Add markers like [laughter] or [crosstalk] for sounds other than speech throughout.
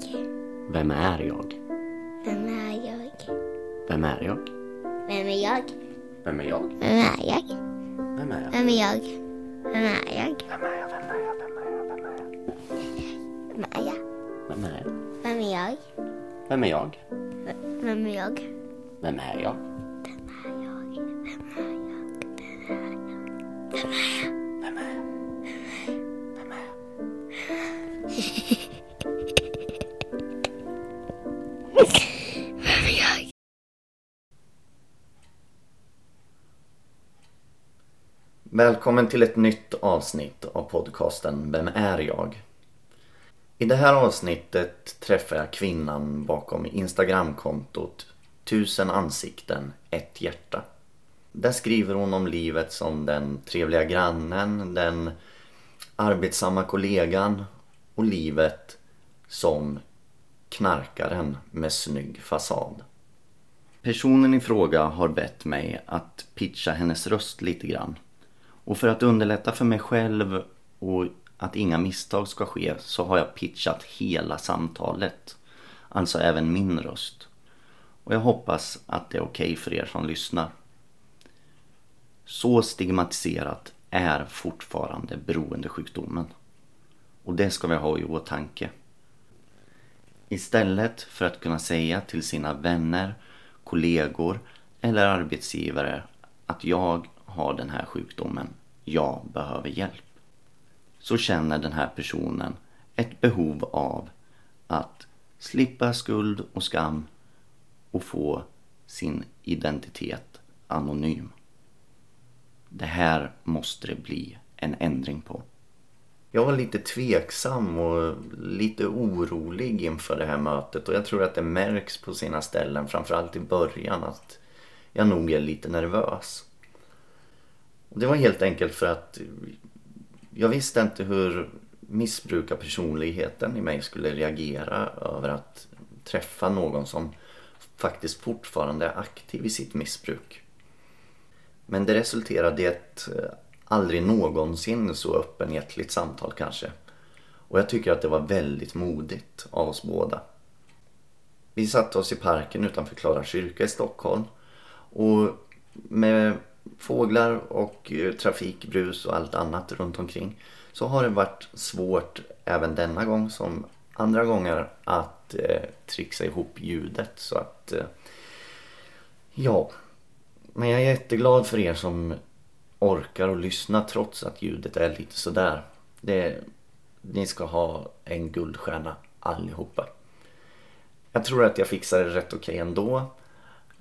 jag? Vem är jag? Vem är jag? Vem är jag? Vem är jag? Vem är jag? Vem är jag? Vem är jag? Vem är jag? Vem är jag? Vem är jag? Vem är jag? Vem är jag? Vem är jag? Vem är jag? Vem är jag? Vem är jag? Vem är jag? Vem är jag? Välkommen till ett nytt avsnitt av podcasten Vem är jag? I det här avsnittet träffar jag kvinnan bakom Instagramkontot Tusen ansikten, ett hjärta. Där skriver hon om livet som den trevliga grannen, den arbetsamma kollegan och livet som knarkaren med snygg fasad. Personen i fråga har bett mig att pitcha hennes röst lite grann. Och för att underlätta för mig själv och att inga misstag ska ske så har jag pitchat hela samtalet. Alltså även min röst. Och jag hoppas att det är okej för er som lyssnar. Så stigmatiserat är fortfarande beroendesjukdomen. Och det ska vi ha i åtanke. Istället för att kunna säga till sina vänner, kollegor eller arbetsgivare att jag har den här sjukdomen, jag behöver hjälp. Så känner den här personen ett behov av att slippa skuld och skam och få sin identitet anonym. Det här måste det bli en ändring på. Jag var lite tveksam och lite orolig inför det här mötet och jag tror att det märks på sina ställen, framförallt i början, att jag nog är lite nervös. Och det var helt enkelt för att jag visste inte hur missbrukarpersonligheten i mig skulle reagera över att träffa någon som faktiskt fortfarande är aktiv i sitt missbruk. Men det resulterade i ett eh, aldrig någonsin så öppenhjärtligt samtal kanske. Och jag tycker att det var väldigt modigt av oss båda. Vi satte oss i parken utanför Klara kyrka i Stockholm. Och med fåglar och eh, trafikbrus och allt annat runt omkring så har det varit svårt även denna gång som andra gånger att eh, trixa ihop ljudet så att eh, ja men jag är jätteglad för er som orkar och lyssna trots att ljudet är lite sådär. Det, ni ska ha en guldstjärna allihopa. Jag tror att jag fixar det rätt okej ändå.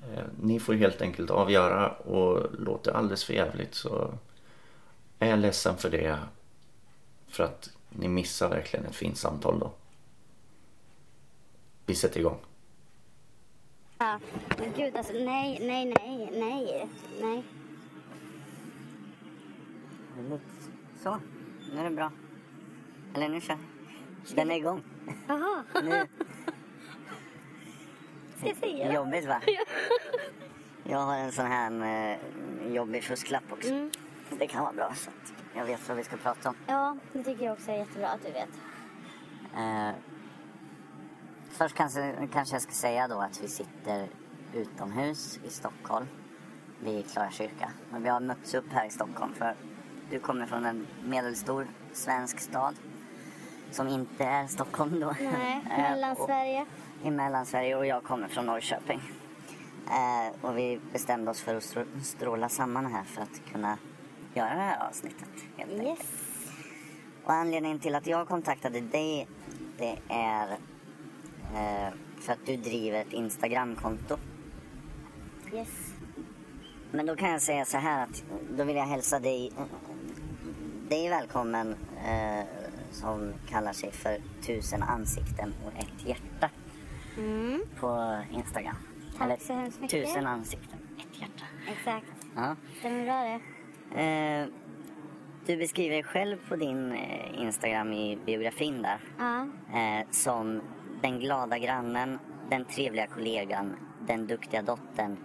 Eh, Ni får helt enkelt avgöra och låter alldeles för jävligt så är jag ledsen för det. För att ni missar verkligen ett fint samtal då. Vi sätter igång. Ja, men gud alltså nej, nej, nej, nej, nej. Så, nu är det bra. Eller nu kör Den är igång. Jaha, Det? Jobbigt va? Jag har en sån här eh, jobbig fusklapp också. Mm. Det kan vara bra så att jag vet vad vi ska prata om. Ja, det tycker jag också är jättebra att du vet. Eh, först kanske, kanske jag ska säga då att vi sitter utomhus i Stockholm vid Klara kyrka. Men vi har mötts upp här i Stockholm för du kommer från en medelstor svensk stad som inte är Stockholm då. Nej, [laughs] Eh, Mellansverige. I Mellansverige och jag kommer från Norrköping. Eh, och vi bestämde oss för att strå- stråla samman här för att kunna göra det här avsnittet. Helt enkelt. Yes. Och anledningen till att jag kontaktade dig det är eh, för att du driver ett Instagramkonto. Yes. Men då kan jag säga så här att då vill jag hälsa dig, dig välkommen eh, som kallar sig för Tusen ansikten och ett hjärta Mm, på Instagram. Tack så hemskt mycket. Tusen ansikten, ett hjärta. exakt. Ja. Stämmer bra det? Eh, du beskriver dig själv på din eh, Instagram i biografin där. Ja. eh, som den glada grannen, den trevliga kollegan, den duktiga dottern,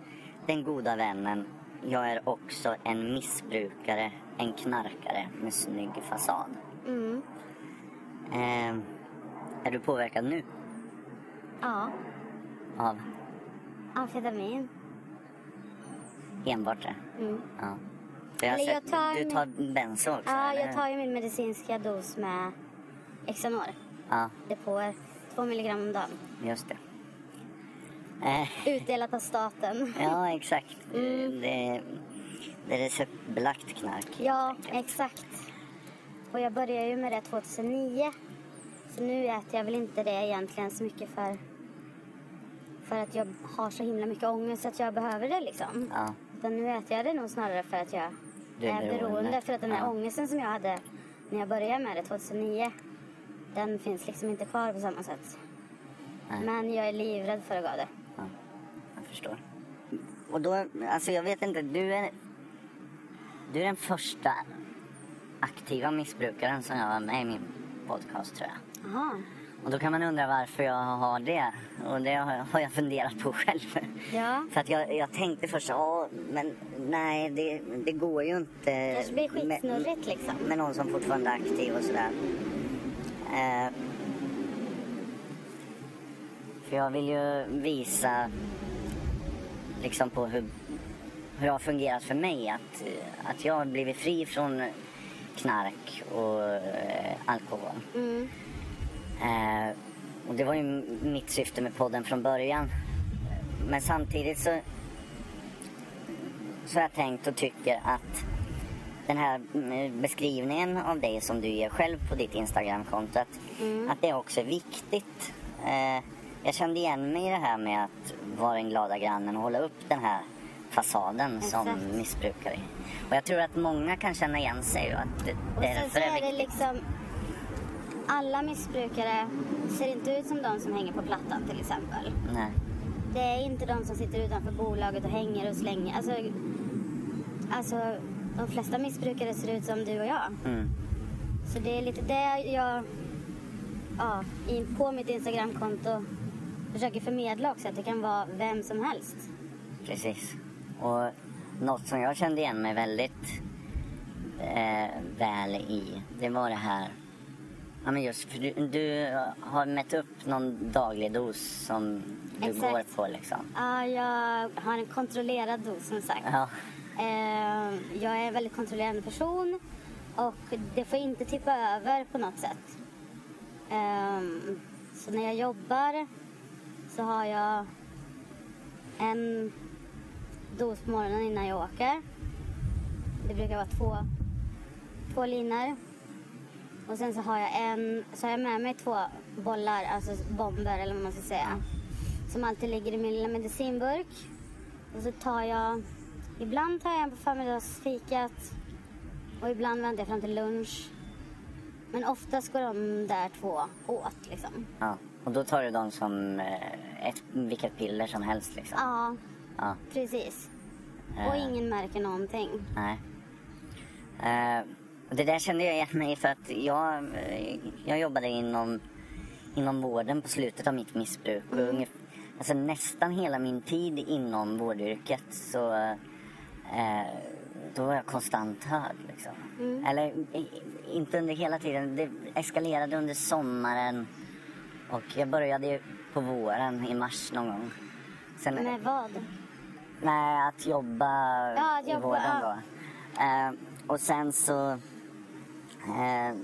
den goda vännen, jag är också en missbrukare, en knarkare med snygg fasad. Mm. Eh, är du påverkad nu Ja. av Amfetamin. enbart det? Mm. Ja. För jag har Eller jag sett, tar du min- tar benzo också? Ja, eller? jag tar ju min medicinska dos med Xanor. Ja, Depåer. Två milligram om dagen. just det. Eh, Utdelat av staten. [laughs] ja, exakt. Mm. Det, det är receptbelagt knark. Ja, exakt. Och jag började ju med det 2009. Så nu äter jag väl inte det egentligen så mycket för, för att jag har så himla mycket ångest att jag behöver det liksom. Ja, Utan nu äter jag det nog snarare för att jag Du är är beroende. beroende. För att den här Ja. ångesten som jag hade när jag började med det 2009. Den finns liksom inte kvar på samma sätt. Nej. Men jag är livrädd för att gå det. ja, jag förstår. Och då, alltså jag vet inte, du är, du är den första aktiva missbrukaren som jag har med i min podcast tror jag. Jaha. Och då kan man undra varför jag har det. Och det har jag, funderat på själv. Ja. För att jag, jag tänkte först, ja men nej det, det går ju inte. Kanske blir skitsnurrigt liksom. Med, med någon som fortfarande är aktiv och sådär. Eh, för jag vill ju visa liksom på hur, hur det har fungerat för mig. Att, att jag har blivit fri från knark och eh, alkohol. Mm. Eh, och det var ju mitt syfte med podden från början. Men samtidigt så, så har jag tänkt och tycker att den här mm, beskrivningen av dig som du ger själv på ditt Instagramkonto, att, att det också är viktigt. Eh, jag kände igen mig i det här med att vara den glada grannen och hålla upp den här fasaden som Exakt. missbrukare. Och jag tror att många kan känna igen sig och att det, Och det är så är det viktigt. liksom... Alla missbrukare ser inte ut som de som hänger på Plattan till exempel. Nej. Det är inte de som sitter utanför bolaget och hänger och slänger. Alltså, alltså de flesta missbrukare ser ut som du och jag. Mm. Så det är lite det jag ja, på mitt Instagramkonto försöker förmedla också. Att det kan vara vem som helst. Precis. Och något som jag kände igen mig väldigt eh, väl i, det var det här. Ja men just för du, du har mätt upp någon daglig dos som du Exakt. går på liksom. Ja, jag har en kontrollerad dos som sagt. Ja, Eh, jag är en väldigt kontrollerande person och det får inte tippa över på något sätt. Ehm, så när jag jobbar så har jag en dos på morgonen innan jag åker. Det brukar vara två, två linor. Och sen så har jag en, så har jag med mig två bollar, alltså bomber eller vad man ska säga. Som alltid ligger i min lilla medicinburk. Och så tar jag, ibland tar jag en på förmiddagsfikat och ibland väntar jag fram till lunch. Men oftast går de där två åt liksom. ja. Och då tar du dem som eh, ett, vilket piller som helst liksom. Ja, Ja. precis. Och Eh. ingen märker någonting. Nej. Eh, det där kände jag igen mig i för att jag, eh, jag jobbade inom, inom vården på slutet av mitt missbruk. Och ungef- alltså nästan hela min tid inom vårdyrket så eh, då var jag konstant hög. Liksom. Eller i- inte under hela tiden. Det eskalerade under sommaren och jag började på våren i mars någon gång. Sen, Med vad? Nej, att jobba Ja, att i jobba, vården ja. då. Eh, och sen så eh,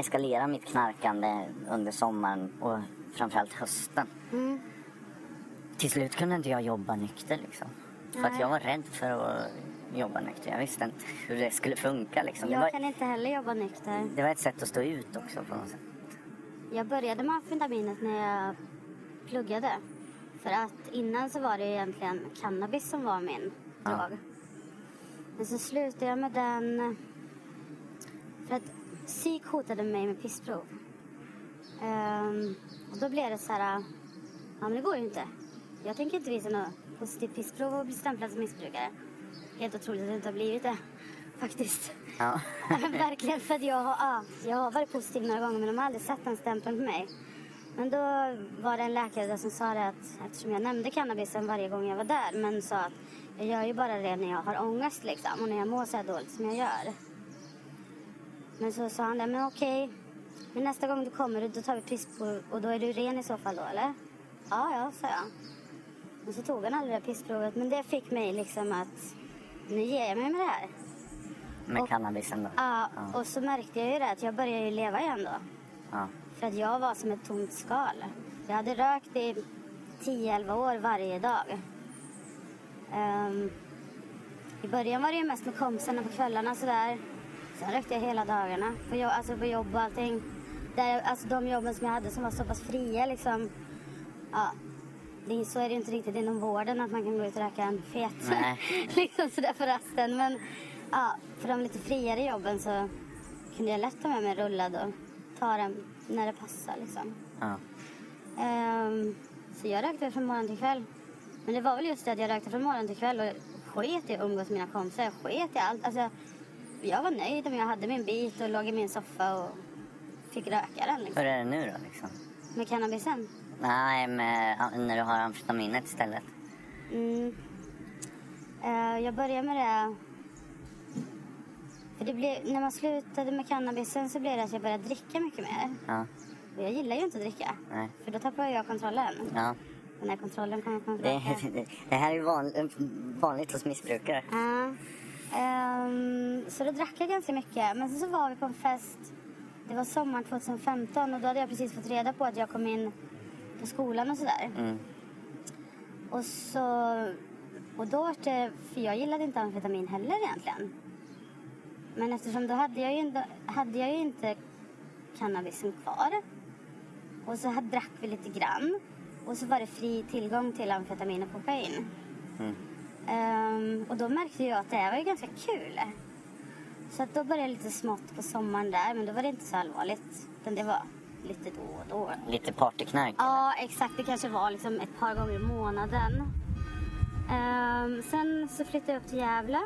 eskalerade mitt knarkande under sommaren och framförallt hösten. Mm. Till slut kunde inte jag jobba nykter liksom. För att jag var rädd för att jobba nykter. Jag visste inte hur det skulle funka liksom. Jag var, kan inte heller jobba nykter. det var ett sätt att stå ut också på något sätt. Jag började med amfetaminet när jag pluggade. För att innan så var det egentligen cannabis som var min Ja. drog. Men så slutade jag med den för att psyk hotade mig med pissprov. Ehm, och då blev det så här, ja men det går ju inte. Jag tänker inte visa något positivt pissprov och bli stämplad som missbrukare. Helt otroligt att det inte har blivit det, faktiskt. Ja. [laughs] Verkligen, för att jag har, ja, jag har varit positiv några gånger men de har aldrig satt den stämpeln på mig. Men då var det en läkare där som sa det att eftersom jag nämnde cannabisen varje gång jag var där men sa att jag gör ju bara det när jag har ångest liksom och när jag mår så här dåligt som jag gör. Men så sa han det, men okej. Men nästa gång du kommer då tar vi pissprov och då är du ren i så fall då eller? Ja, ja, sa jag. Och så tog han aldrig det pissprovet men det fick mig liksom att nu ger jag mig med det här. Med Och- cannabisen då? Ja, och så märkte jag ju det att jag började ju leva igen då. Ja. För att jag var som ett tomt skal. Jag hade rökt i 10-11 år varje dag. Ehm, I början var det ju mest med kompisarna på kvällarna sådär. Sen rökte jag hela dagarna. På, jo- alltså på jobb och allting. Där, alltså de jobben som jag hade som var så pass fria liksom. Ja, det, så är det ju inte riktigt inom vården att man kan gå ut och röka en fet. [laughs] Liksom sådär på rasten. Men ja, för de lite friare jobben så kunde jag lätt ta med mig en rullad och ta den när det passar liksom. Ja. Ehm, så jag rökte från morgon till kväll. Men det var väl just det att jag rökte från morgon till kväll och sket i att umgås med mina kompisar. Jag sket i allt. Alltså, jag var nöjd om jag hade min bit och låg i min soffa och fick röka den liksom. Hur är det nu då liksom? Med cannabisen. Nej, med, när du har amfetaminet istället. Mm. Eh, jag började med det... För det blev, när man slutade med cannabisen så blev det att jag började dricka mycket mer. Ja. Och jag gillar ju inte att dricka. Nej. För då tappar jag kontrollen. Ja. Och när kontrollen kommer från Det, [laughs] det här är van, vanligt hos missbrukare. Ja. Ehm, så då drack jag ganska mycket. Men sen så var vi på en fest. Det var sommaren 2015 och då hade jag precis fått reda på att jag kom in på skolan och sådär. Mm. Och så... Och då var det... För jag gillade inte amfetamin heller egentligen. Men eftersom då hade jag ju inte, hade jag ju inte cannabisen kvar. Och så drack vi lite grann. Och så var det fri tillgång till amfetamin och kokain. Mm. Ehm, och då märkte jag att det här var ju ganska kul. Så att då började jag lite smått på sommaren där, men då var det inte så allvarligt. Utan det var lite då och då. Lite partyknark. Ja, exakt. Det kanske var liksom ett par gånger i månaden. Ehm, sen så flyttade jag upp till Gävle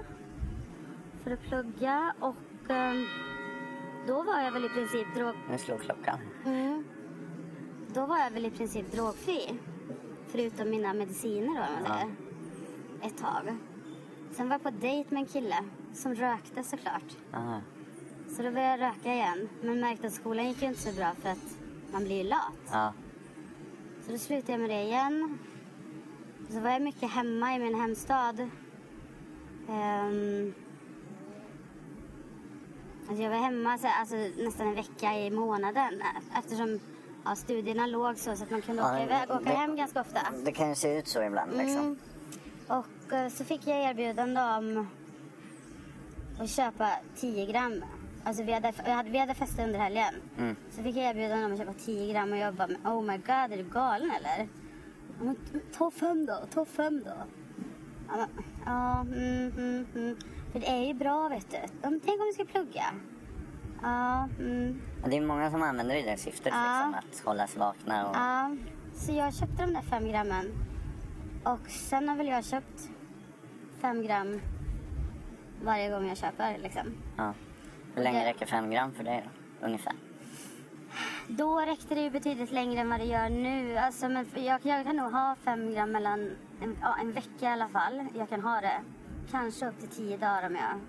för att plugga och ehm, då var jag väl i princip drog... Nu slog klockan. Mm, då var jag väl i princip drogfri. Förutom mina mediciner då, om man Ja. Ett tag. Sen var jag på dejt med en kille som rökte såklart. Aha. Så då började jag röka igen. Men märkte att skolan gick ju inte så bra för att man blir ju lat. Ja. Så då slutade jag med det igen. Så var jag mycket hemma i min hemstad. Ehm, alltså jag var hemma så, alltså, nästan en vecka i månaden eftersom ja, studierna låg så, så att man kunde Ja, åka det- iväg åka det- hem ganska ofta. Det kan ju se ut så ibland liksom. Mm. Och eh, så fick jag erbjudande om att köpa 10 gram. Alltså vi hade, vi hade, festat under helgen. Mm. Så fick jag erbjudande om att köpa 10 gram och jag bara, oh my god, är du galen eller? Men ta fem då, ta fem då. Ja, mm, mm, mm. För det är ju bra vet du. Men tänk om vi ska plugga. Ja, mm. Det är många som använder det i det syftet Ja. liksom. Att hålla sig vakna och... Ja, så jag köpte de där fem grammen. Och sen har väl jag köpt fem gram varje gång jag köper liksom. Ja. Hur länge Det- räcker fem gram för dig då? Ungefär. Då räckte det ju betydligt längre än vad det gör nu. Alltså, men jag, jag kan nog ha fem gram mellan en, ja, en vecka i alla fall. Jag kan ha det. Kanske upp till tio dagar om jag...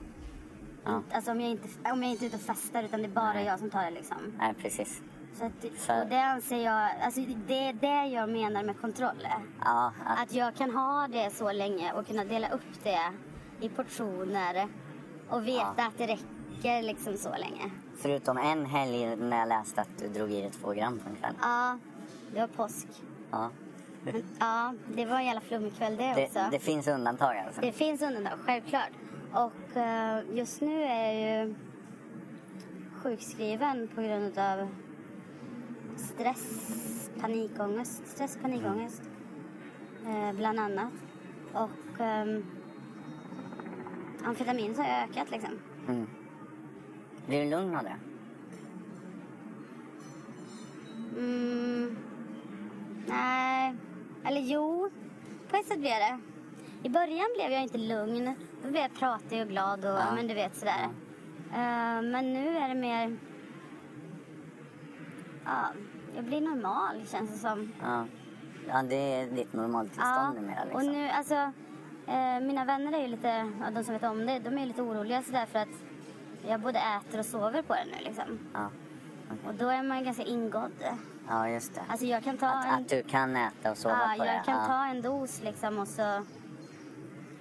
Ja. Alltså om jag, inte, om jag inte är ute och festar utan det är bara Nej. jag som tar det liksom. Nej, precis. Så att, och det anser jag, alltså det är det jag menar med kontroll. Ja, att, Att jag kan ha det så länge och kunna dela upp det i portioner och veta Ja. att det räcker liksom så länge. förutom en helg när jag läste att du drog i dig två gram på en kväll. Ja, det var påsk. Ja. Men, ja, det var en jävla flummig kväll det, Det, också. det finns undantag alltså. Det finns undantag, självklart. Och eh, just nu är jag ju sjukskriven på grund av stress, panikångest. Stress, panikångest. Eh, bland annat. Och um, amfetamin har ökat liksom. Mm. Blir du lugn av det? Mm, nej, eller jo, på ett sätt blev det. I början blev jag inte lugn. Då blev jag pratig och glad och Ja. men du vet sådär. Eh, men nu är det mer... Ja, jag blir normal känns det som. Ja. Ja, det är ditt normaltillstånd numera liksom. och nu alltså... Eh, mina vänner är ju lite, ja, de som vet om det, de är lite oroliga sådär för att jag både äter och sover på det nu liksom. Ja, Och då är man ju ganska ingådd. ja just det. Alltså jag kan ta Att, en... att du kan äta och sova ja, på jag det. kan ja. ta en dos liksom och så...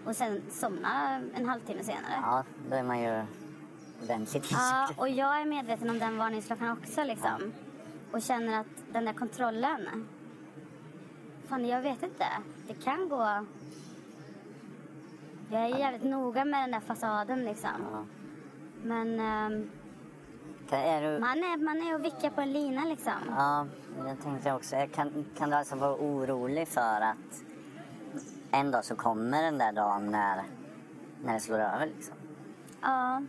Och sen somna en halvtimme senare. Ja, då är man ju ordentligt Ja, [laughs] och jag är medveten om den varningsklockan också liksom. Och känner att den där kontrollen. Fan, jag vet inte. Det kan gå... Jag är jävligt noga med den där fasaden liksom. Ja. Men Kan, är du... man, är, man är och vickar på en lina liksom. Ja, jag tänkte också. Kan, kan du alltså vara orolig för att en dag så kommer den där dagen när, när det slår över liksom? Ja.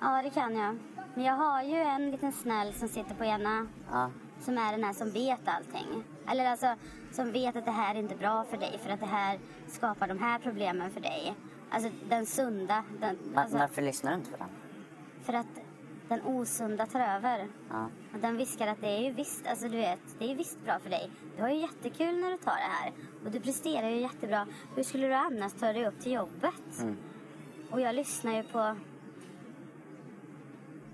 Ja, det kan jag. Men jag har ju en liten snäll som sitter på ena Ja, som är den här som vet allting. Eller alltså som vet att det här är inte bra för dig för att det här skapar de här problemen för dig. Alltså den sunda. Den, alltså, varför lyssnar du inte på den? för att den osunda tar över. Ja, Och den viskar att det är ju visst, alltså du vet, det är ju visst bra för dig. Du har ju jättekul när du tar det här. Och du presterar ju jättebra. Hur skulle du annars ta dig upp till jobbet? Mm. Och jag lyssnar ju på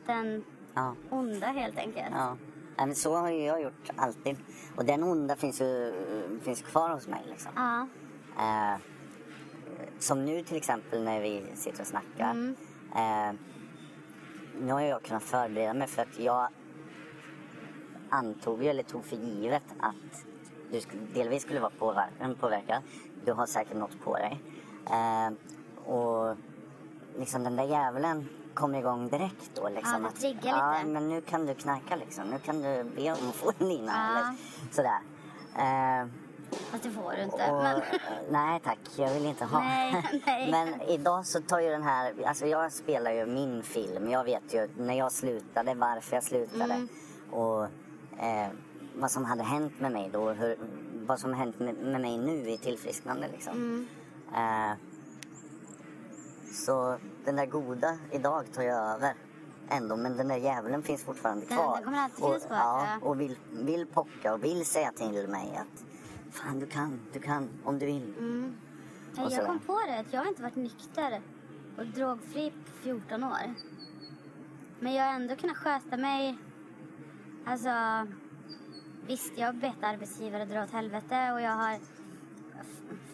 den ja, onda helt enkelt. ja. Men så har ju jag gjort alltid. Och den onda finns ju finns kvar hos mig liksom. Ja. Eh, som nu till exempel när vi sitter och snackar. Mm. Eh, nu har jag kunnat förbereda mig för att jag antog eller tog för givet att du delvis skulle vara påver- påverkad. Du har säkert något på dig. Eh, och liksom den där djävulen kommer igång direkt då. Liksom, Ja, att, triggar Ja, lite. men nu kan du knarka liksom. Nu kan du be om att få en lina Ja. eller sådär. Eh, Fast det får du inte. och, Men... Nej tack, jag vill inte ha. Nej, [laughs] nej. Men idag så tar ju den här, alltså jag spelar ju min film. Jag vet ju när jag slutade, varför jag slutade. Mm. Och eh, vad som hade hänt med mig då. Hur, vad som hänt med, med mig nu i tillfrisknande liksom. Mm. Eh, så den där goda idag tar jag över ändå. Men den där djävulen finns fortfarande kvar. den kommer alltid och, finnas kvar, Ja, ja. och vill, vill pocka och vill säga till mig att Fan du kan, du kan om du vill. Mm. Jag kom på det att jag har inte varit nykter och drogfri på 14 år. Men jag har ändå kunnat sköta mig. Alltså, visst jag har bett arbetsgivare dra åt helvete och jag har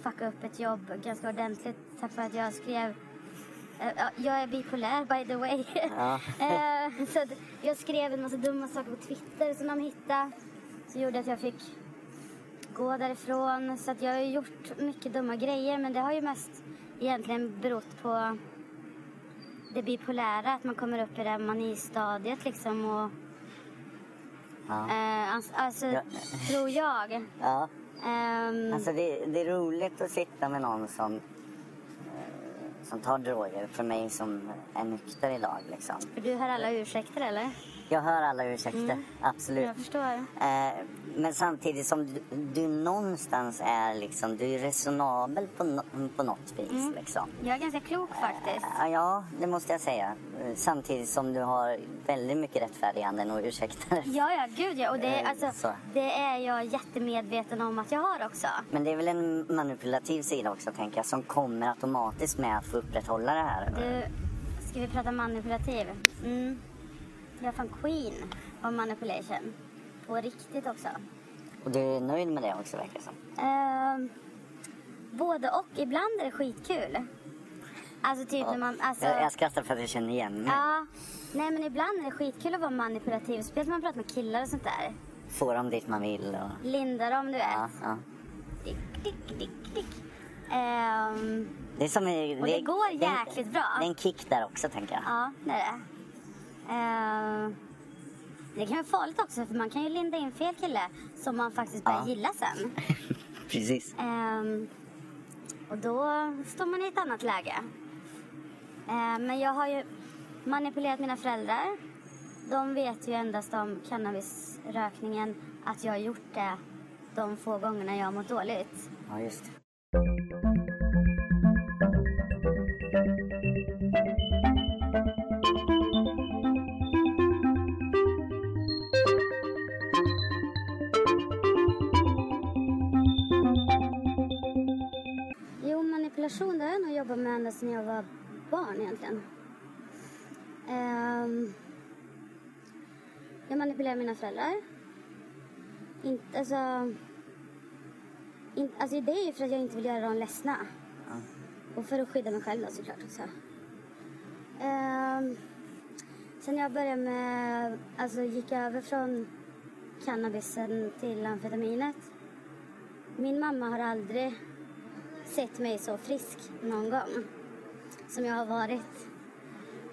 fuckat upp ett jobb ganska ordentligt tack vare att jag skrev jag är bipolär by the way. Ja. [laughs] Eh, så jag skrev en massa dumma saker på Twitter som de hittade. Så gjorde att jag fick gå därifrån. Så att jag har gjort mycket dumma grejer men det har ju mest egentligen berott på det bipolära. Att man kommer upp i det manistadiet liksom och Ja. eh, alltså, alltså Ja. tror jag. ja. Ehm, Alltså det, det är roligt att sitta med någon som, eh, som tar droger för mig som är nykter idag liksom. för du har alla ursäkter eller? Jag hör alla ursäkter, absolut. Jag förstår. Eh, men samtidigt som du, du någonstans är liksom, du är resonabel på, no, på något vis Mm. liksom. Jag är ganska klok faktiskt. Eh, Ja, det måste jag säga. Samtidigt som du har väldigt mycket rättfärdiganden och ursäkter. Ja, ja, gud ja. Och det, Eh, alltså, så. det är jag jättemedveten om att jag har också. Men det är väl en manipulativ sida också tänker jag som kommer automatiskt med att få upprätthålla det här. Du, ska vi prata manipulativ? Mm. Jag är fan queen av manipulation. På riktigt också. Och du är nöjd med det också verkar det som. Ehm, både och. Ibland är det skitkul. Alltså typ när man... Alltså, Jag, jag skrattar för att jag känner igen mig. ja, nej men ibland är det skitkul att vara manipulativ. Speciellt när man pratar med killar och sånt där. Får dem dit man vill och... Linda dem, du vet. Ja, ja. Dick, dick, dick, dick. Ehm, Det är som... är- Och det går det är- jäkligt bra. Det är en kick där också tänker jag. Ja, det är det. Ehm, det kan vara farligt också för man kan ju linda in fel kille som man faktiskt börjar Ja. gilla sen. [laughs] Precis. Ehm, och då står man i ett annat läge. Ehm, men jag har ju manipulerat mina föräldrar. De vet ju endast om cannabisrökningen att jag har gjort det de få gångerna jag har mått dåligt. Ja, just det. Med ända sedan jag var barn egentligen. Ehm, jag manipulerar mina föräldrar. Inte, alltså, in, alltså det är ju för att jag inte vill göra dem ledsna. Och för att skydda mig själv då såklart också. Ehm, sen jag började med, alltså gick över från cannabisen till amfetaminet. Min mamma har aldrig sett mig så frisk någon gång som jag har varit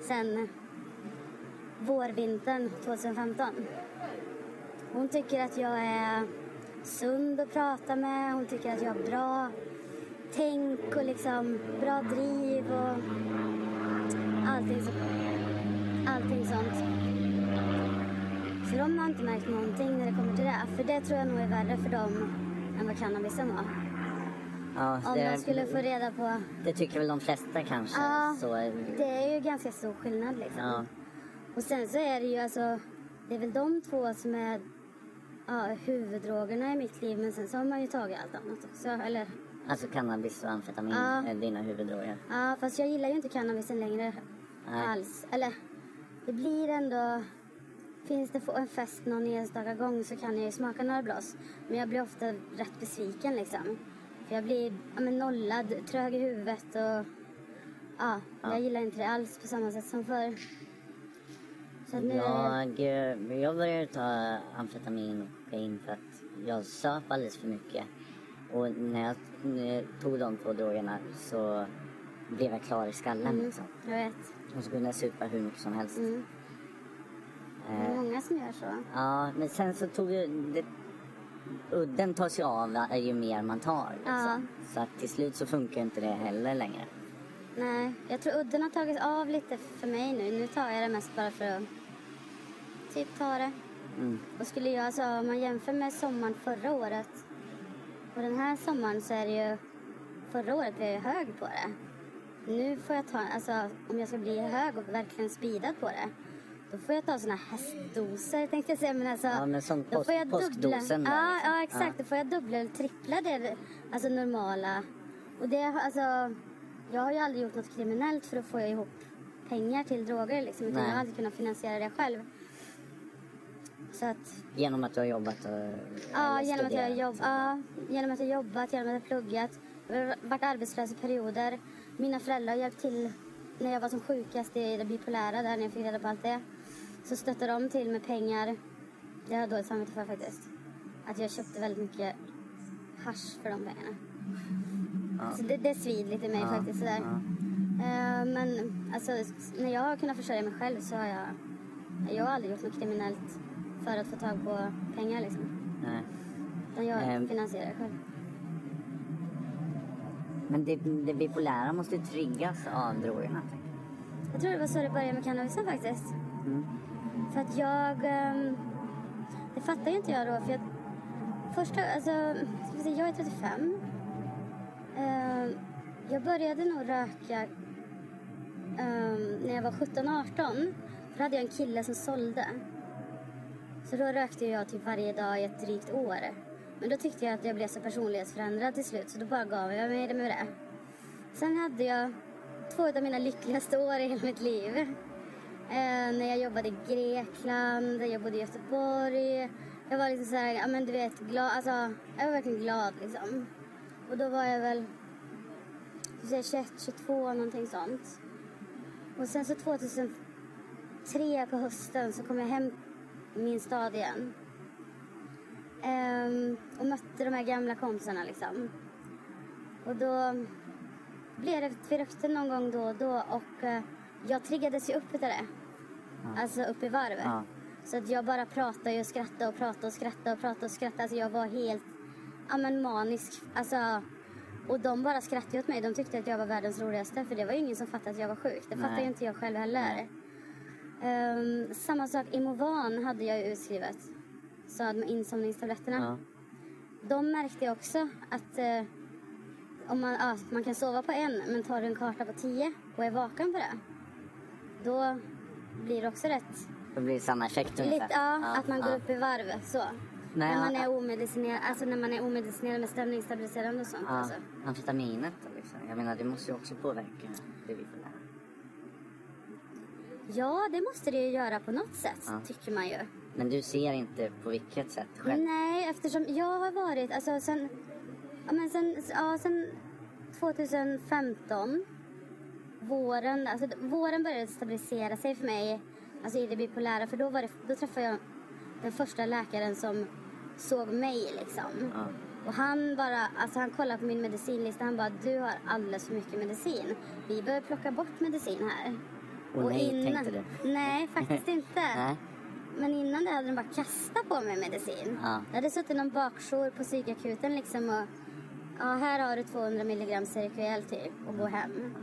sen vårvintern 2015. Hon tycker att jag är sund att prata med, hon tycker att jag har bra tänk och liksom bra driv och allting, så, allting sånt. Så de har inte märkt någonting när det kommer till det. För det tror jag nog är värre för dem än vad cannabisen var. Ja, Om det, de skulle få reda på... det tycker väl de flesta kanske. Ja, Så, det är ju ganska stor skillnad liksom. ja. Och sen så är det ju alltså, det är väl de två som är ja, huvuddrogerna i mitt liv. Men sen så har man ju tagit allt annat också. Eller, Alltså cannabis och amfetamin Ja. är dina huvuddroger. ja, fast jag gillar ju inte cannabisen längre Nej. alls. Eller, det blir ändå... Finns det på en fest någon enstaka gång så kan jag ju smaka några blås. Men jag blir ofta rätt besviken liksom. För jag blir ja, men nollad, trög i huvudet och... Ja, jag gillar inte det alls på samma sätt som förr. Så nu... Jag, eh, jag började ta amfetamin och kokain för att jag söp alldeles för mycket. Och när jag eh, tog de två drogerna så blev jag klar i skallen. Mm, Liksom. jag vet. Och så kunde jag supa hur mycket som helst. Mm. Det är många som gör så. Ja, men sen så tog ju det, udden tas ju av ju mer man tar. Liksom. Ja. Så att till slut så funkar inte det heller längre. Nej, jag tror udden har tagits av lite för mig nu. Nu tar jag det mest bara för att typ ta det. Mm. Och skulle jag, alltså om man jämför med sommaren förra året och den här sommaren så är det ju, förra året blev jag hög på det. Nu får jag ta, alltså om jag ska bli hög och verkligen speedad på det, då får jag ta såna hästdoser tänkte jag säga. Men alltså, Ja, men som då påsk- får jag dubbla. påskdosen där, Ja, liksom. ja, exakt. Då får jag dubbla eller trippla det alltså normala. Och det, alltså, jag har ju aldrig gjort något kriminellt för att få ihop pengar till droger liksom. Utan Nej. jag har alltid kunnat finansiera det själv. Så att Genom att du har jobbat och Ja, genom att, jag har jobb, ja, genom att jag har jobbat, genom att jag har pluggat. Jag har varit arbetslös i perioder. Mina föräldrar har hjälpt till när jag var som sjukast i det bipolära, där när jag fick reda på allt det. Så stöttade de till med pengar. Det har jag dåligt samvete för faktiskt. Att jag köpte väldigt mycket hasch för de pengarna. Så det, det svider lite i mig faktiskt sådär. Eh, men alltså, när jag har kunnat försörja mig själv så har jag... Jag har aldrig gjort något kriminellt för att få tag på pengar liksom. Nej. Utan jag Ehm. finansierar själv. Men det, det bipolära måste ju triggas av drogerna. jag. Tror det var så det började med cannabisen faktiskt. För att jag... Ehm, det fattar ju inte jag då. För jag, första, alltså, jag är 35. Ehm, jag började nog röka ehm, när jag var 17-18. Då hade jag en kille som sålde. Så då rökte jag typ varje dag i ett drygt år. Men då tyckte jag att jag blev så personlighetsförändrad till slut så då bara gav jag mig det med det. Sen hade jag två av mina lyckligaste år i hela mitt liv. Eh, när jag jobbade i Grekland, jag bodde i Göteborg. Jag var liksom så här, ja men du vet, glad, alltså jag var verkligen glad liksom. Och då var jag väl ska 21, 22 någonting sånt. Och sen så 2003 på hösten så kom jag hem till min stad igen. Ehm, och mötte de här gamla kompisarna liksom. Och då blev det vi rökte någon gång då och då och eh, jag triggades ju upp utav det. Alltså upp i varv. Ja. Så att jag bara pratade och skrattade och pratade och skrattade och pratade och skrattade. Alltså jag var helt, ja men manisk. Alltså, och de bara skrattade åt mig. De tyckte att jag var världens roligaste. För det var ju ingen som fattade att jag var sjuk. Det fattade ju inte jag själv heller. Ehm, samma sak, Imovan hade jag ju utskrivet. Så med insomningstabletterna. Ja. De märkte jag också att eh, om man, ja, man kan sova på en men tar du en karta på tio och är vaken på det. Då blir det också rätt Det blir samma effekt ungefär. Lite, ja, att man går ja. upp i varv. Så. Nej, när man ja, är omedicinerad, alltså när man är omedicinerad med stämningsstabiliserande och sånt. Ja, Alltså. amfetaminet då liksom. Jag menar det måste ju också påverka det vi får lära. Ja, det måste det ju göra på något sätt, Ja. tycker man ju. Men du ser inte på vilket sätt själv? Nej, eftersom jag har varit, alltså sen, ja, men sen, ja, sen 2015, våren, alltså våren började stabilisera sig för mig, alltså i det bipolära, för då, var det, då träffade jag den första läkaren som såg mig liksom. Ja. Och han bara, alltså han kollade på min medicinlista, han bara du har alldeles för mycket medicin. Vi behöver plocka bort medicin här. Åh nej, tänkte du? Nej, faktiskt [laughs] inte. Nej. Men innan det hade de bara kastat på mig medicin. Ja. Jag hade suttit någon bakjour på psykakuten liksom och ja, här har du 200 milligram Serikuel typ och gå hem.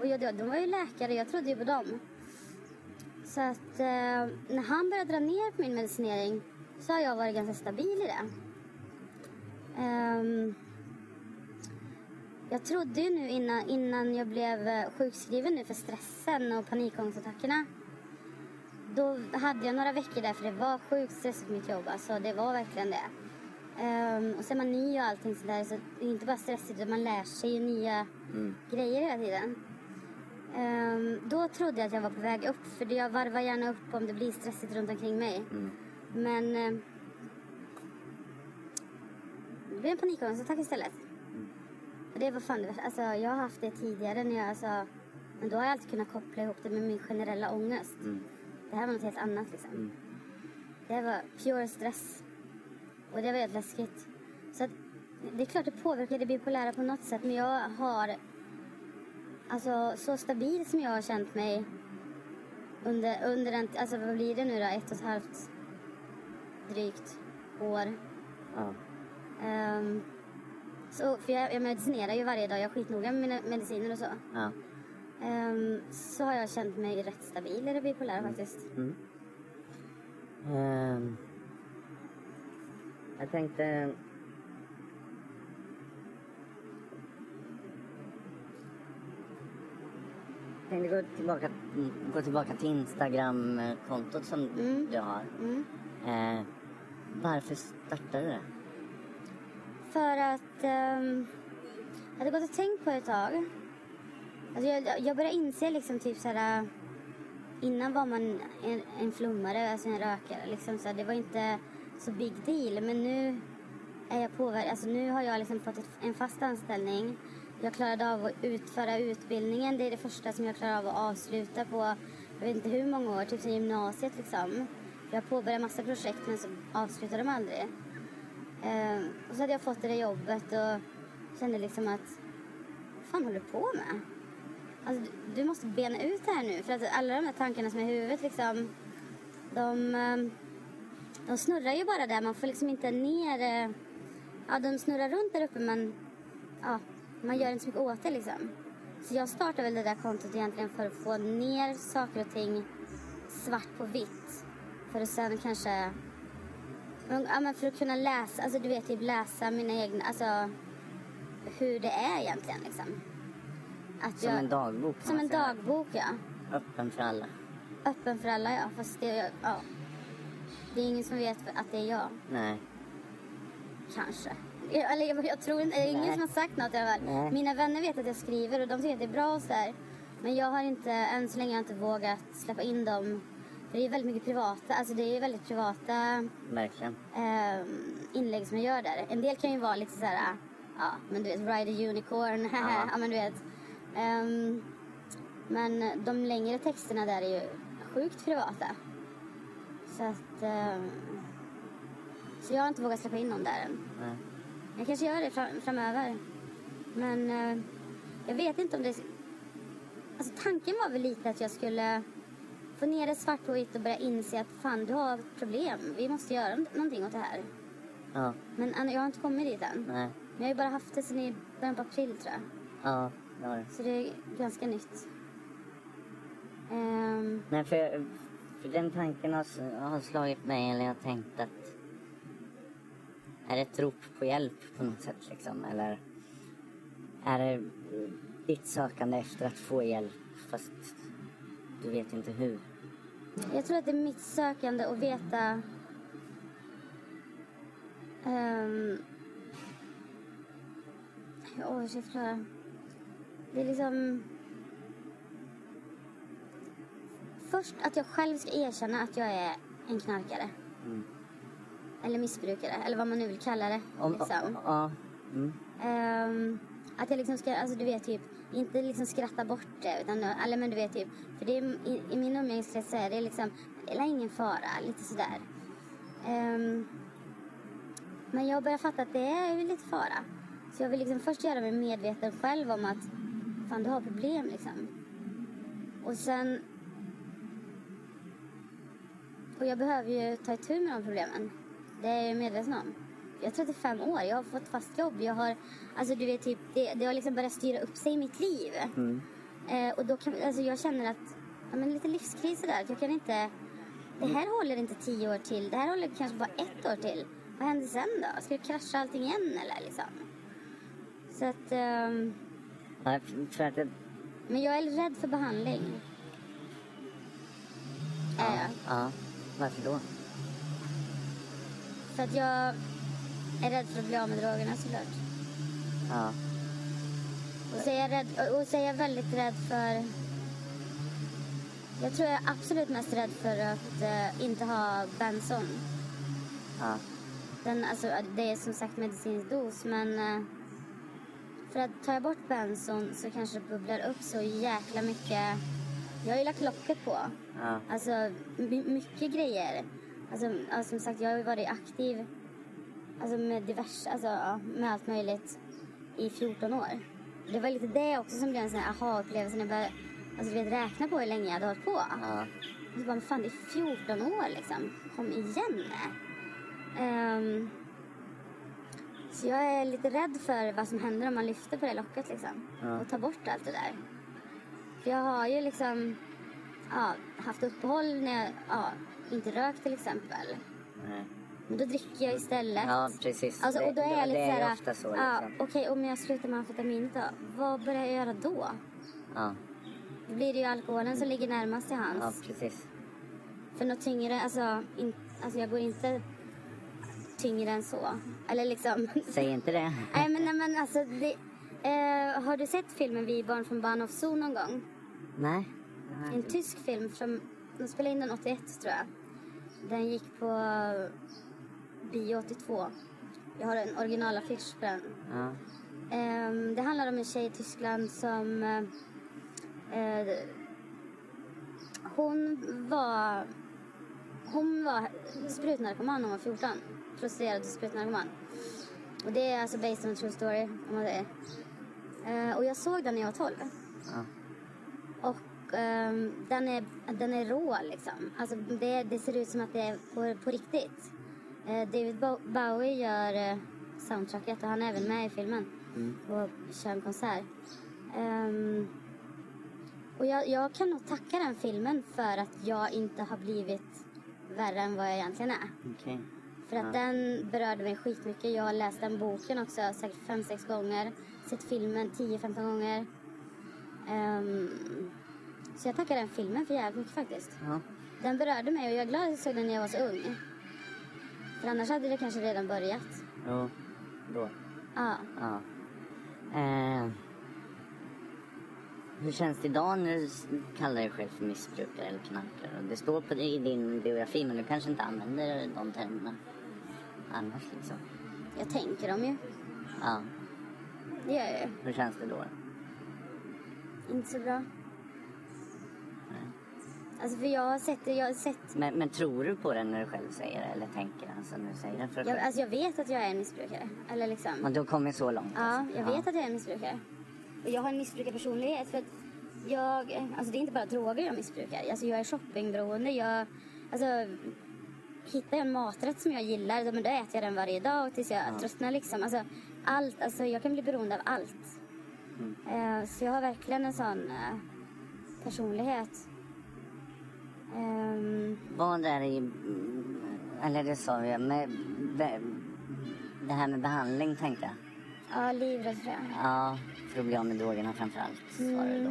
Och jag, de var ju läkare, jag trodde ju på dem. Så att eh, när han började dra ner på min medicinering så har jag varit ganska stabil i det. Ehm, jag trodde ju nu innan, innan jag blev eh, sjukskriven nu för stressen och panikångestattackerna då hade jag några veckor där för det var sjukt stressigt mitt jobb. Alltså det var verkligen det. Ehm, och är man ny och allting sådär så det är inte bara stressigt utan man lär sig ju nya grejer hela tiden. Ehm, då trodde jag att jag var på väg upp för jag varvar gärna upp om det blir stressigt runt omkring mig. Men ehm, det blev en panikångestattack istället. Och det var fan det. Alltså jag har haft det tidigare när jag alltså, men då har jag alltid kunnat koppla ihop det med min generella ångest. Det här var något helt annat liksom. Det var pure stress. Och det var helt läskigt. Så att, det är klart det påverkar det bipolära på något sätt men jag har Alltså så stabil som jag har känt mig under, under en, alltså vad blir det nu då? Ett och ett halvt drygt år. Ja. Ehm, så, för jag, jag medicinerar ju varje dag, jag är skitnoga med mina mediciner och så. Ja. Ehm, så har jag känt mig rätt stabil i det bipolära faktiskt. Ehm, jag tänkte... tänkte gå tillbaka, gå tillbaka till Instagram-kontot som du har. Mm. Eh, varför startade du det? För att ehm, jag hade gått och tänkt på det ett tag. Alltså jag, jag började inse liksom typ såhär Innan var man en, en flummare, alltså en rökare liksom så det var inte så big deal men nu är jag påverkad, alltså nu har jag liksom fått ett, en fast anställning. Jag klarade av att utföra utbildningen, det är det första som jag klarar av att avsluta på jag vet inte hur många år, typ sen gymnasiet liksom. Jag påbörjade massa projekt men så avslutade de aldrig. Eh, och så hade jag fått det där jobbet och kände liksom att vad fan håller du på med? Alltså, du, måste bena ut det här nu för att alla de här tankarna som är i huvudet liksom de, ehm, de snurrar ju bara där. Man får liksom inte ner... Eh, ja, de snurrar runt där uppe men ja, man gör inte så mycket åt det liksom. Så jag startade väl det där kontot egentligen för att få ner saker och ting svart på vitt. För att sen kanske ja, men för att kunna läsa, alltså du vet typ läsa mina egna, alltså hur det är egentligen liksom. Att Som jag, en dagbok Som en dagbok ja. Öppen för alla. Öppen för alla ja, fast det, ja. Det är ingen som vet att det är jag, Nej. kanske. Jag- Eller jag, jag tror inte, det är ingen som har sagt något i alla fall. Nej. Mina vänner vet att jag skriver och de tycker att det är bra och sådär. Men jag har inte, än så länge har jag inte vågat släppa in dem. För det är väldigt mycket privata, alltså det är väldigt privata Verkligen. eh, inlägg som jag gör där. En del kan ju vara lite såhär, ja men du vet, ride a unicorn, [laughs] ja. men du vet. Ehm, men de längre texterna där är ju sjukt privata. Så att, ehm, så jag har inte vågat släppa in någon där än. Nej. Jag kanske gör det fram- framöver. Men eh, jag vet inte om det... Alltså tanken var väl lite att jag skulle få ner det svart på vitt och börja inse att fan du har problem. Vi måste göra någonting åt det här. Ja. Men jag har inte kommit dit än. Nej. Men jag har ju bara haft det sedan i början på april tror jag. Ja, det det. Så det är ganska nytt. Ehm, Nej, för, för den tanken har, har slagit mig, eller jag har tänkt att... Är det ett rop på hjälp på något sätt liksom? Eller är det ditt sökande efter att få hjälp fast du vet inte hur? jag tror att det är mitt sökande att veta Um, Åh, jag förklara? Det är liksom... Först att jag själv ska erkänna att jag är en knarkare. Eller missbrukare, eller vad man nu vill kalla det. Om, liksom. ja. Mm. Ehm, att jag liksom ska, alltså du vet typ, inte liksom skratta bort det. Utan, eller men du vet typ, för det är, i, i min umgängeskrets så är det liksom, är ingen fara, lite sådär. Ehm, men jag börjar fatta att det är ju lite fara. Så jag vill liksom först göra mig medveten själv om att fan du har problem liksom. Och sen... Och jag behöver ju ta itu med de problemen. Det är jag medveten om. Jag är 35 år, jag har fått fast jobb. Jag har, alltså du vet typ, det, det har liksom börjat styra upp sig i mitt liv. Eh, och då kan, alltså jag känner att, ja men lite livskris att Jag kan inte, det här håller inte tio år till. Det här håller kanske bara ett år till. Vad händer sen då? Ska det krascha allting igen eller liksom? Så att, ehm, Ja, för- att det, men jag är rädd för behandling. Är jag. ja. Varför då? För att jag är rädd för att bli av med drogerna såklart. Ja. Och så är jag, rädd, och så är jag väldigt rädd för... Jag tror jag är absolut mest rädd för att eh, inte ha benson. Ja. Den, alltså, det är som sagt medicinsk dos, men... eh, för att tar jag bort benson så kanske det bubblar upp så jäkla mycket. Jag har ju lagt locket på. Ja. Alltså, my- mycket grejer. Alltså, alltså, som sagt, jag har ju varit aktiv alltså, med diverse, alltså, ja, med allt möjligt i 14 år. Det var lite det också som blev en sån här aha-upplevelse när jag började alltså, vet, räkna på hur länge jag hade hållit på. Ja. Och så bara, men fan det är 14 år liksom. Kom igen. Ehm, så jag är lite rädd för vad som händer om man lyfter på det locket liksom. Ja. Och tar bort allt det där. För jag har ju liksom ja, haft uppehåll när jag ja, inte rökt till exempel. Nej. Men då dricker jag istället. Ja, precis. Alltså, och då är Det- jag lite det är såhär, ofta så, ja, liksom. okej om jag slutar med amfetamin då, vad börjar jag göra då? Ja. Då blir det ju alkoholen som ligger närmast till hands. ja, precis. För något tyngre, alltså, in, alltså jag går inte tyngre än så. Eller liksom... [laughs] Säg inte det. nej men, nej, men alltså det, eh, Har du sett filmen Vi barn från Bahnhof Zoo någon gång? Nej. En tysk film från, de spelade in den 81 tror jag. Den gick på bio 82. Jag har en originalaffisch på den. Ja. Ehm, det handlar om en tjej i Tyskland som... eh, hon var... Hon var sprutnarkoman när hon var 14. Prostituerad och sprutnarkoman. Och det är alltså based on a true story, om man säger. Eh, och jag såg den när jag var 12. Ja. Och ehm, den, är, den är rå liksom. Alltså det, det ser ut som att det är på, på riktigt. Eh, David Bo- Bowie gör eh, soundtracket och han är även med i filmen. Och kör en konsert. Ehm, och jag, jag kan nog tacka den filmen för att jag inte har blivit värre än vad jag egentligen är. Okej. För att den berörde mig skitmycket. Jag har läst den boken också säkert fem sex gånger. Sett filmen 10-15 gånger. Ehm, så jag tackar den filmen för jävligt mycket faktiskt. Ja. Den berörde mig och jag är glad att jag såg den när jag var så ung. För annars hade det kanske redan börjat. Jo. Då. Ja. Ja. Eh. Hur känns det idag när du kallar dig själv för missbrukare eller knarkare? Det står på, i din biografi men du kanske inte använder de termerna annars liksom. Jag tänker dem ju. Ja. Det gör jag ju. Hur känns det då? Inte så bra. Alltså för jag har sett det, jag har sett... Men, men tror du på det när du själv säger det eller tänker? Alltså när du säger för dig Jag, alltså jag vet att jag är en missbrukare. Eller liksom... Men du har kommit så långt? Ja, alltså. jag vet att jag är en missbrukare. Och jag har en missbrukarpersonlighet för att jag, alltså det är inte bara droger jag missbrukar. Alltså jag är shoppingberoende. Jag, alltså, hittar jag en maträtt som jag gillar, då, men då äter jag den varje dag tills jag tröttnar liksom. Alltså, allt, alltså jag kan bli beroende av allt. Eh, så jag har verkligen en sån eh, personlighet. Ehm, Vad är det i... mm, Eller det sa vi, med, be, det här med behandling tänkte jag. ja, livrädd det. Ja, för att bli av med drogerna framförallt var det då.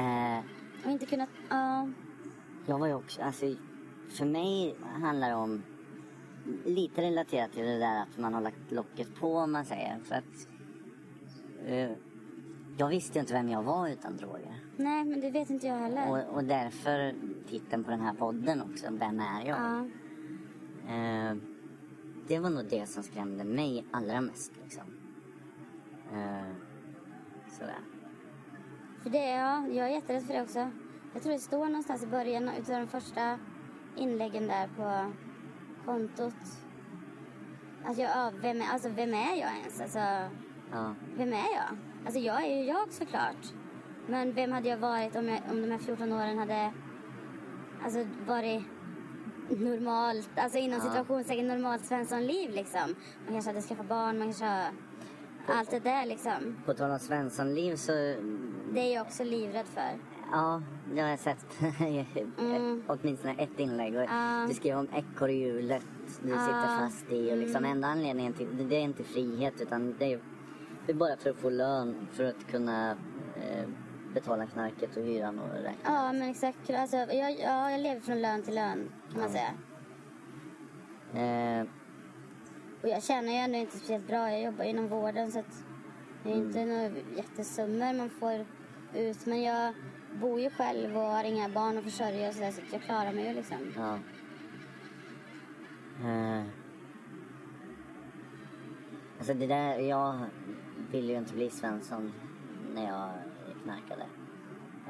Eh, Och inte kunnat, ja. jag var ju också, alltså för mig handlar det om lite relaterat till det där att man har lagt locket på om man säger. För att eh, jag visste inte vem jag var utan droger. Nej, men det vet inte jag heller. Och, och därför titeln på den här podden också, Vem är jag? Ja. Eh, det var nog det som skrämde mig allra mest liksom. Eh, sådär. För det, ja, jag är jätterädd för det också. Jag tror det står någonstans i början utav de första inläggen där på kontot. Att jag, ja, vem, är, alltså, vem är jag ens? Alltså, Ja. vem är jag? Alltså jag är ju jag såklart. Men vem hade jag varit om, jag, om de här 14 åren hade alltså, varit normalt, alltså inom Ja. situationstecken normalt svenssonliv liksom. Man kanske hade skaffat barn, man kanske har allt det där liksom. På tal om Svenssonliv så Det är jag också livrädd för. Ja, det har jag sett. [laughs] Mm. Åtminstone ett inlägg. Och Ja. Du skrev om ekorrhjulet du Ja. sitter fast i. Och liksom Mm. enda anledningen till det är inte frihet utan det är, det är bara för att få lön för att kunna eh, betala knarket och hyran och räkna. Ja men exakt. Alltså, jag, ja, jag lever från lön till lön kan man säga. Eh, Och jag tjänar ju ändå inte speciellt bra. Jag jobbar inom vården så att det är inte några jättesummor man får ut. Men jag bor ju själv och har inga barn att försörja och sådär så jag klarar mig ju liksom. ja. Eh, alltså det där, jag ville ju inte bli Svensson när jag knarkade.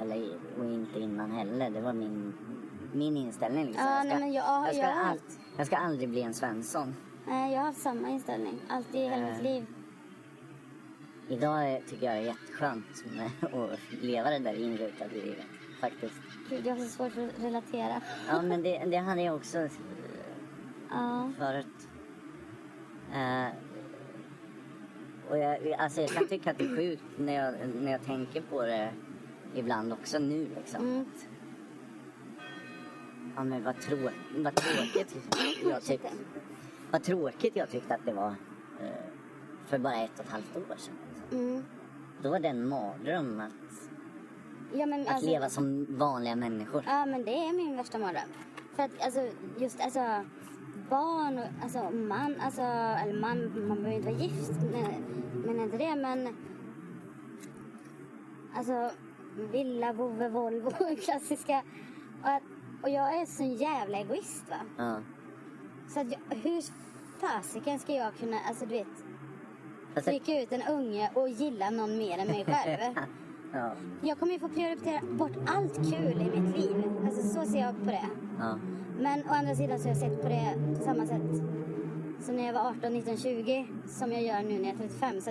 Eller, och inte innan heller. Det var min, min inställning. Liksom. Ja, jag, ska, nej, men jag- jag, ska jag all, haft- jag ska aldrig bli en Svensson. Nej, jag har haft samma inställning. Alltid i hela Eh. mitt liv. Idag tycker jag det är jätteskönt att leva det där inrutade livet. Faktiskt. Gud, jag har så svårt för att relatera. Ja, men det, det hade jag också eh, Ja. förut. Eh, och jag, alltså jag kan tycka att det är sjukt när jag, när jag tänker på det ibland också nu liksom. Mm. Ja men vad, trå, vad tråkigt jag tyckte. Vad tråkigt jag tyckte att det var eh, för bara ett och ett halvt år sedan. Liksom. Mm. Då var det en mardröm att, Ja, men att alltså- leva som vanliga människor. Ja, men det är min värsta mardröm. För att alltså, just alltså barn och alltså man, alltså, eller man, man behöver inte vara gift, nej, men inte det, men alltså villa, vovve, Volvo, [laughs] klassiska. Och, att, och jag är så jävla egoist va. Ja. Så att jag, hur fasiken ska jag kunna, alltså du vet, det- trycka ut en unge och gilla någon mer än mig själv? [laughs] ja. Jag kommer ju få prioritera bort allt kul i mitt liv. Alltså så ser jag på det. ja. Men å andra sidan så har jag sett på det på samma sätt som när jag var 18, 19, 20 som jag gör nu när jag är 35. Så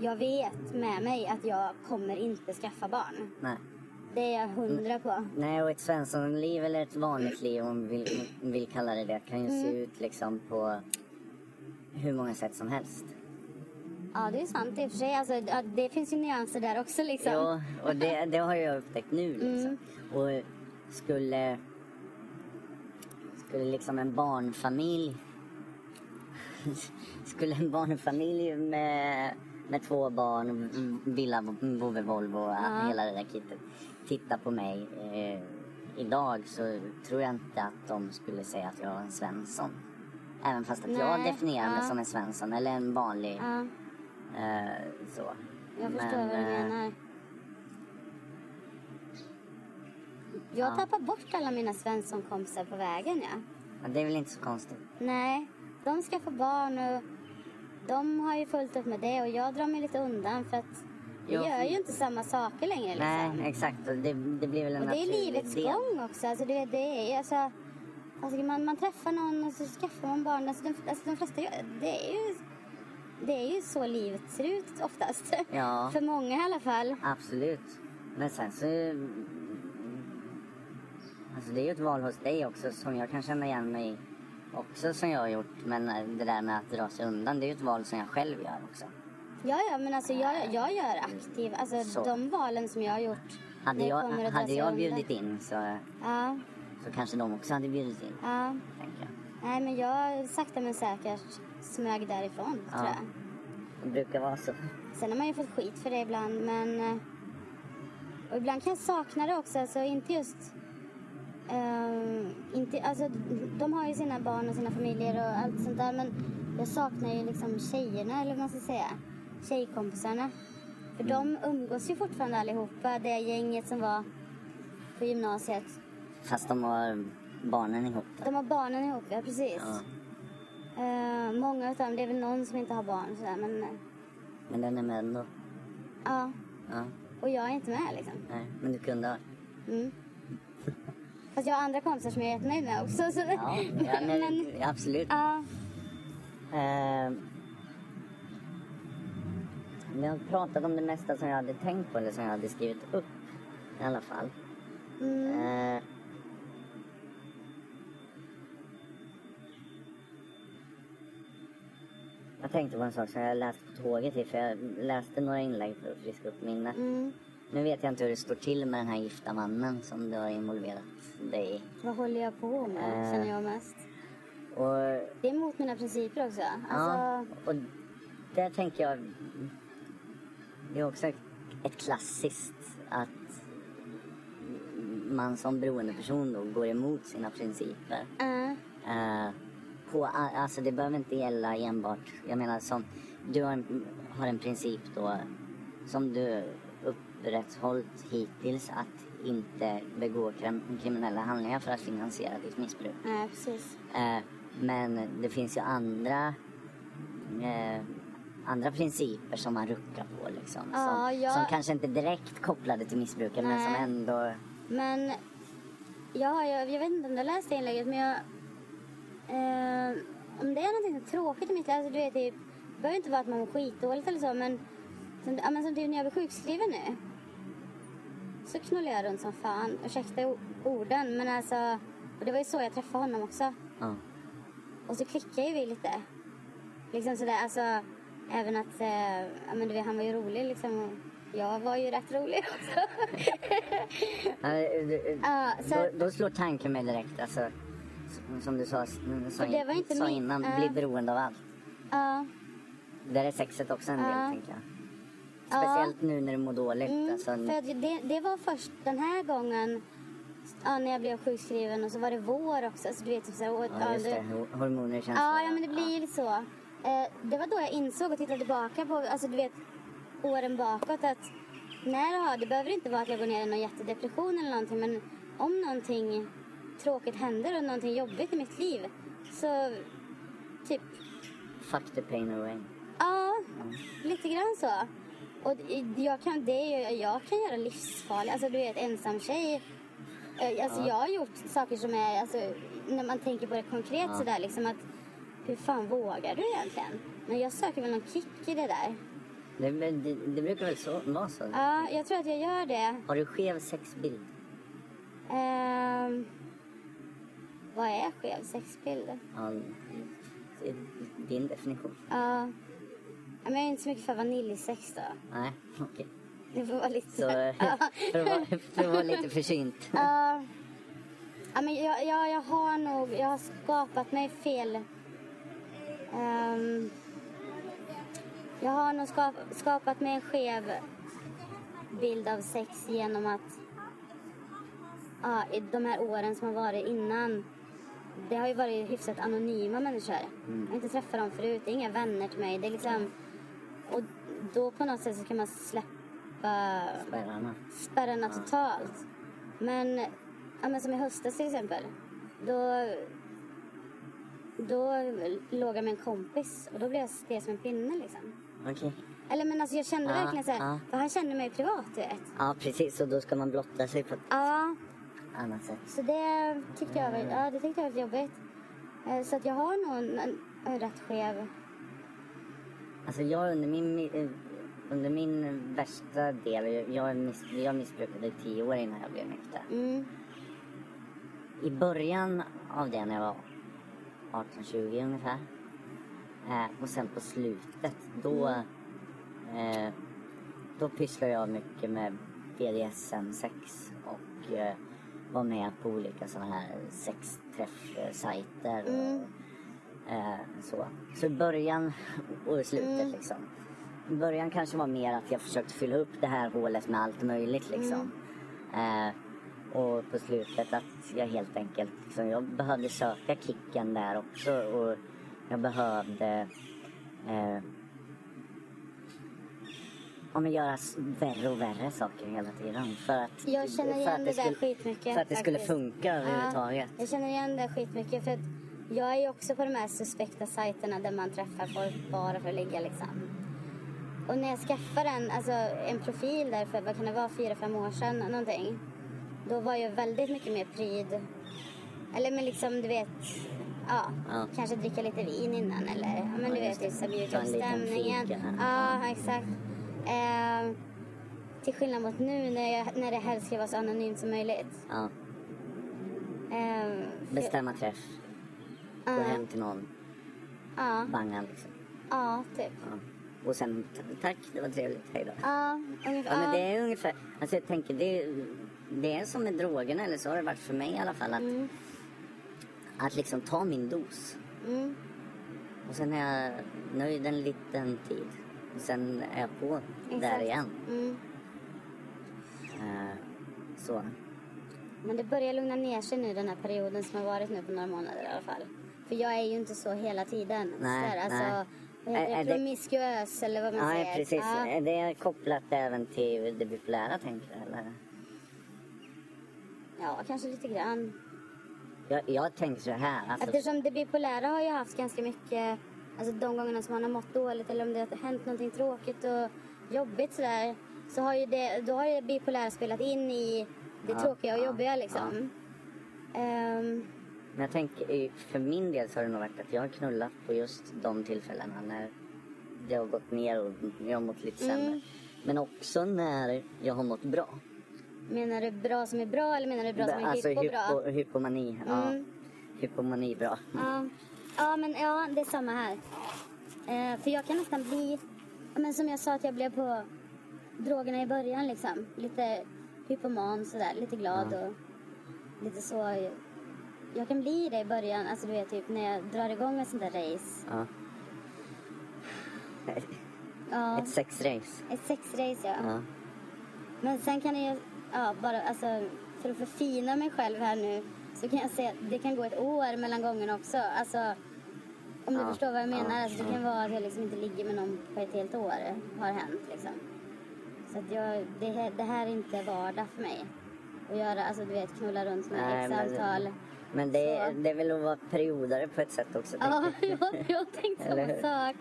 jag vet med mig att jag kommer inte skaffa barn. Nej. Det är jag hundra på. Nej, och ett svenssonliv eller ett vanligt liv om vi vill, vill kalla det det kan ju se Mm. ut liksom på hur många sätt som helst. Ja, det är sant i och för sig. Alltså, det finns ju nyanser där också liksom. Ja, och det, det har jag upptäckt nu liksom. Och skulle, skulle liksom en barnfamilj [laughs] skulle en barnfamilj med, med två barn, villa, vovve, Volvo Ja. hela det där kittet titta på mig eh, idag så tror jag inte att de skulle säga att jag var en Svensson. Även fast att jag Nej, definierar mig ja. som en Svensson eller en vanlig Ja, eh, så. jag förstår Men, vad du eh, menar. Jag Ja. tappar bort alla mina Svensson-kompisar på vägen, ja. Men det är väl inte så konstigt. Nej, de ska få barn och de har ju fullt upp med det och jag drar mig lite undan för att vi Ja. gör ju inte samma saker längre liksom. Nej, exakt. Och det, det blir väl en och det är livets del. gång också. Alltså det, det är alltså, alltså man, man träffar någon och så skaffar man barn. Alltså de, alltså de flesta gör, det är ju det är ju så livet ser ut oftast. Ja. [laughs] För många i alla fall. Absolut. Men sen så... Alltså det är ju ett val hos dig också som jag kan känna igen mig också som jag har gjort. Men eh, det där med att dra sig undan, det är ju ett val som jag själv gör också. Ja, ja, men alltså jag, jag gör aktiv, alltså Så. de valen som jag har gjort. Hade jag, hade jag undan. bjudit in så, Ja, så kanske de också hade bjudit in. ja. Nej, men jag sakta men säkert smög därifrån, Ja. tror jag. Det brukar vara så. Sen har man ju fått skit för det ibland, men... eh, Och ibland kan jag sakna det också, alltså inte just... Ehm, inte, alltså, de har ju sina barn och sina familjer och allt sånt där men jag saknar ju liksom tjejerna eller vad man ska säga. Tjejkompisarna. För de umgås ju fortfarande allihopa, det gänget som var på gymnasiet. Fast de har barnen ihop. Då. De har barnen ihop, ja precis. Ja. Ehm, många utav dem, det är väl någon som inte har barn sådär men eh, Men den är med ändå. ja. Ja, Och jag är inte med liksom. nej. Men du kunde ha. Mm. Fast jag har andra kompisar som jag är jättenöjd med också. Så Ja, ja men, [laughs] men, absolut. ja. Eh, vi har pratat om det mesta som jag hade tänkt på eller som jag hade skrivit upp i alla fall. Mm. Eh, jag tänkte på en sak som jag läste på tåget för jag läste några inlägg för att friska upp minnet. Mm. Nu vet jag inte hur det står till med den här gifta mannen som du har involverat dig i. Vad håller jag på med Eh. känner jag mest. Och Det är mot mina principer också. Ja, Alltså, och där tänker jag... Det är också ett klassiskt att man som beroendeperson då går emot sina principer. äh, Eh, på, alltså det behöver inte gälla enbart, jag menar som, du har en, har en princip då som du upprätthållit hittills att inte begå krim, kriminella handlingar för att finansiera ditt missbruk. nej precis. Eh, men det finns ju andra eh, andra principer som man ruckar på liksom. Ja, som, jag- som kanske inte direkt kopplade till missbruket men som ändå... Men ja, jag, jag vet inte om du har läst det inlägget men jag... Eh, om det är någonting är tråkigt i mitt liv, alltså du vet det behöver inte vara att man mår skitdåligt eller så men som, ja, men som typ när jag blev sjukskriven nu. Så knullar jag runt som fan, ursäkta orden men alltså och det var ju så jag träffade honom också. Ja. Och så klickade ju vi lite. Liksom sådär, alltså även att, eh, ja men du vet han var ju rolig liksom. Jag var ju rätt rolig också. [laughs] Eh, du- Ja, så- då, då slår tanken mig direkt alltså. Som du sa, sa, För det var inte sa innan, ja. bli beroende av allt. ja. Där är sexet också en del tänker jag. Speciellt nu när du mår dåligt. Mm, Alltså, för det, det var först den här gången ja, när jag blev sjukskriven och så var det vår också. Så du vet, typ så här, och, ja, just det. det- Hor- Hormoner känns Ja, ja, men det blir lite så. Eh, det var då jag insåg och tittade tillbaka på, alltså du vet, åren bakåt att när jag har, det behöver inte vara att jag går ner i någon jättedepression eller någonting, men om någonting tråkigt händer och någonting jobbigt i mitt liv så typ, Fuck the pain away. ja, lite grann så. Och jag kan, det jag kan göra livsfarliga, alltså du vet ensam tjej. Eh, Alltså jag har gjort saker som är, alltså när man tänker på det konkret Ja. sådär liksom att hur fan vågar du egentligen? Men jag söker väl någon kick i det där. Det, det, det brukar väl så, vara så? Ja, jag tror att jag gör det. Har du skev sexbild? Ehm, vad är skev sexbild? Ja, din definition. Ja. Men jag är inte så mycket för vaniljsex då. Nej, okej. Det får vara lite... Så Ja. [laughs] för, att vara, för att vara lite försynt. Ja. ja, men jag, jag, jag har nog jag har skapat mig fel... Ehm, jag har nog skap, skapat mig en skev bild av sex genom att ja, i de här åren som har varit innan det har ju varit hyfsat anonyma människor. Jag har inte träffat dem förut, det är inga vänner till mig. Det är liksom, och då på något sätt så kan man släppa Spärrarna. spärrarna totalt. Men, ja, men som i höstas till exempel. Då, då låg jag med en kompis och då blev jag stel som en pinne liksom. Okej. Eller men alltså jag kände Ja, verkligen såhär, ja. för han kände mig privat du vet. Ja, precis. Och då ska man blotta sig på ett Ja, annat sätt. så det tyckte jag var, ja, det tyckte jag var jobbigt. Eh, Så att jag har nog en, en, en rätt skev. Alltså jag under min, eh, under min värsta del, jag, miss, jag missbrukade i tio år innan jag blev nykter. Mm, I början av det när jag var 18-20 ungefär. Eh, och sen på slutet då, eh, då pysslade jag mycket med BDSM-sex och eh, var med på olika sådana här sexträffsajter och eh, så. Så början och i slutet liksom. I början kanske var mer att jag försökte fylla upp det här hålet med allt möjligt liksom. Eh, Och på slutet att jag helt enkelt, liksom, jag behövde söka kicken där också och jag behövde eh, ja, men göra värre och värre saker hela tiden. För att, Jag känner för igen att det där skulle, skitmycket. För att det skulle faktiskt. funka överhuvudtaget. Ja, jag känner igen det skitmycket. För att jag är också på de här suspekta sajterna där man träffar folk bara för att ligga liksom. Och när jag skaffade en, alltså, en profil där för, vad kan det vara, fyra, fem år sedan någonting. Då var jag väldigt mycket mer pryd. Eller men liksom du vet, ja, Ja. kanske dricka lite vin innan eller ja, men du Ja, just vet, det. mjuka Ta upp stämningen. fika. Ja, exakt. Eh, till skillnad mot nu när, jag, när det helst ska vara så anonymt som möjligt. Ja, Eh, för- bestämma träff. Gå hem till någon, Ja, banga liksom. ja, typ. Ja. Och sen, tack, det var trevligt, hejdå. Ja, ungefär. Ja men det är ungefär, alltså jag tänker det, det är som med drogerna eller så har det varit för mig i alla fall att, Mm. att liksom ta min dos. Mm. Och sen är jag nöjd en liten tid. Och sen är jag på där Exakt. igen. Mm. Eh, så. Men det börjar lugna ner sig nu den här perioden som har varit nu på några månader i alla fall. För jag är ju inte så hela tiden. Nej, så där, alltså, nej. Är- är det? Promiskuös eller vad man Ja, säger. precis. Ja. Är det kopplat även till det bipolära tänker du? Eller? ja, kanske lite grann. Jag, jag tänker så här. Alltså, Eftersom det bipolära har ju haft ganska mycket, alltså de gångerna som man har mått dåligt eller om det har hänt någonting tråkigt och jobbigt sådär. Så har ju det, då har ju det bipolära spelat in i det Ja, tråkiga och ja, jobbiga liksom. Ehm, Men jag tänker, för min del så har det nog varit att jag har knullat på just de tillfällena när det har gått ner och jag har mått lite sämre. Mm. Men också när jag har mått bra. menar du bra som är bra eller menar du bra som är alltså hypo bra? hypo, hypomani. Ja. Mm. Hypomani bra. Ja. ja, men ja, det är samma här. Eh, för jag kan nästan bli, ja, men som jag sa att jag blev på drogerna i början liksom. Lite hypoman sådär, lite glad Ja. och lite så. Jag kan bli det i början, alltså du vet typ när jag drar igång ett sånt där race. Ja. Ja, Ett sexrace. ett sexrace ja. Ja. Men sen kan ju, ja bara alltså för att förfina mig själv här nu så kan jag säga att det kan gå ett år mellan gångerna också. Alltså om du Ja, förstår vad jag menar. ja, alltså, det kan vara att jag liksom inte ligger med någon på ett helt år har hänt liksom. Så att jag, det, här, det här är inte vardag för mig. Att göra, alltså du vet knulla runt med Nej, men- X-samtal. Men det, Så. det är väl att vara perioder på ett sätt också. Ja, jag. har tänkt samma sak.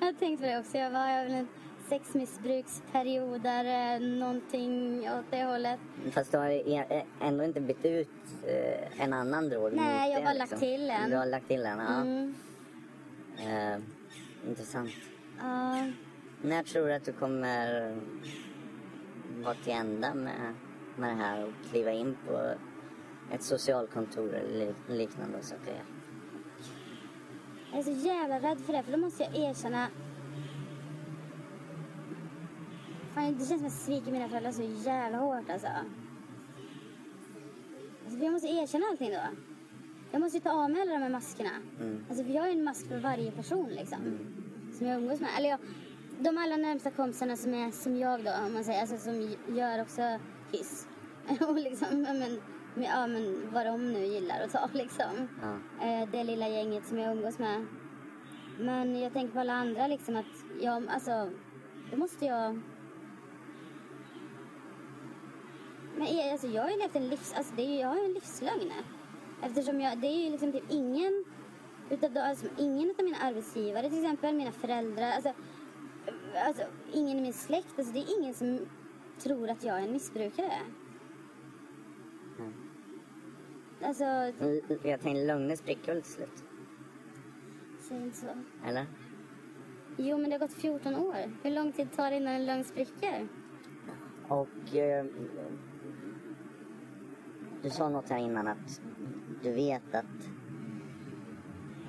Jag har tänkt på det också. Jag var jag en sexmissbruksperiodare, någonting åt det hållet. Fast du har e- ändå inte bytt ut eh, en annan drog Nej, jag har det, bara lagt till en. Du har lagt till en, ja. Mm. Eh, intressant. Ja, När tror du att du kommer vara till ända med, med det här och kliva in på ett socialkontor eller lik- liknande och söka hjälp? jag är så jävla rädd för det, för då måste jag erkänna... Fan, det känns som att jag sviker mina föräldrar så jävla hårt alltså. alltså jag måste erkänna allting då. Jag måste ju ta av mig alla de här maskerna. Mm. Alltså för jag har ju en mask för varje person liksom. Som jag umgås med. Eller jag, de allra närmsta kompisarna som är som jag då, om man säger. Alltså som gör också hyss. [laughs] Och liksom, men, men, ja men vad de nu gillar att ta [laughs] liksom. Ja. Eh, det lilla gänget som jag umgås med. Men jag tänker på alla andra liksom att jag, alltså, då måste jag... Men alltså, jag har ju levt en livs... Alltså, det är ju, jag har ju en livslögn. Eftersom jag, det är ju liksom typ ingen utav, de- alltså, ingen utav mina arbetsgivare till exempel, mina föräldrar, alltså, alltså ingen i min släkt, alltså det är ingen som tror att jag är en missbrukare. Mm. Alltså, L- Jag tänkte lögner spricker väl till slut? säg inte så. Eller? Jo, men det har gått 14 år. Hur lång tid tar det innan en lögn spricker? Och eh, du sa något här innan att du vet att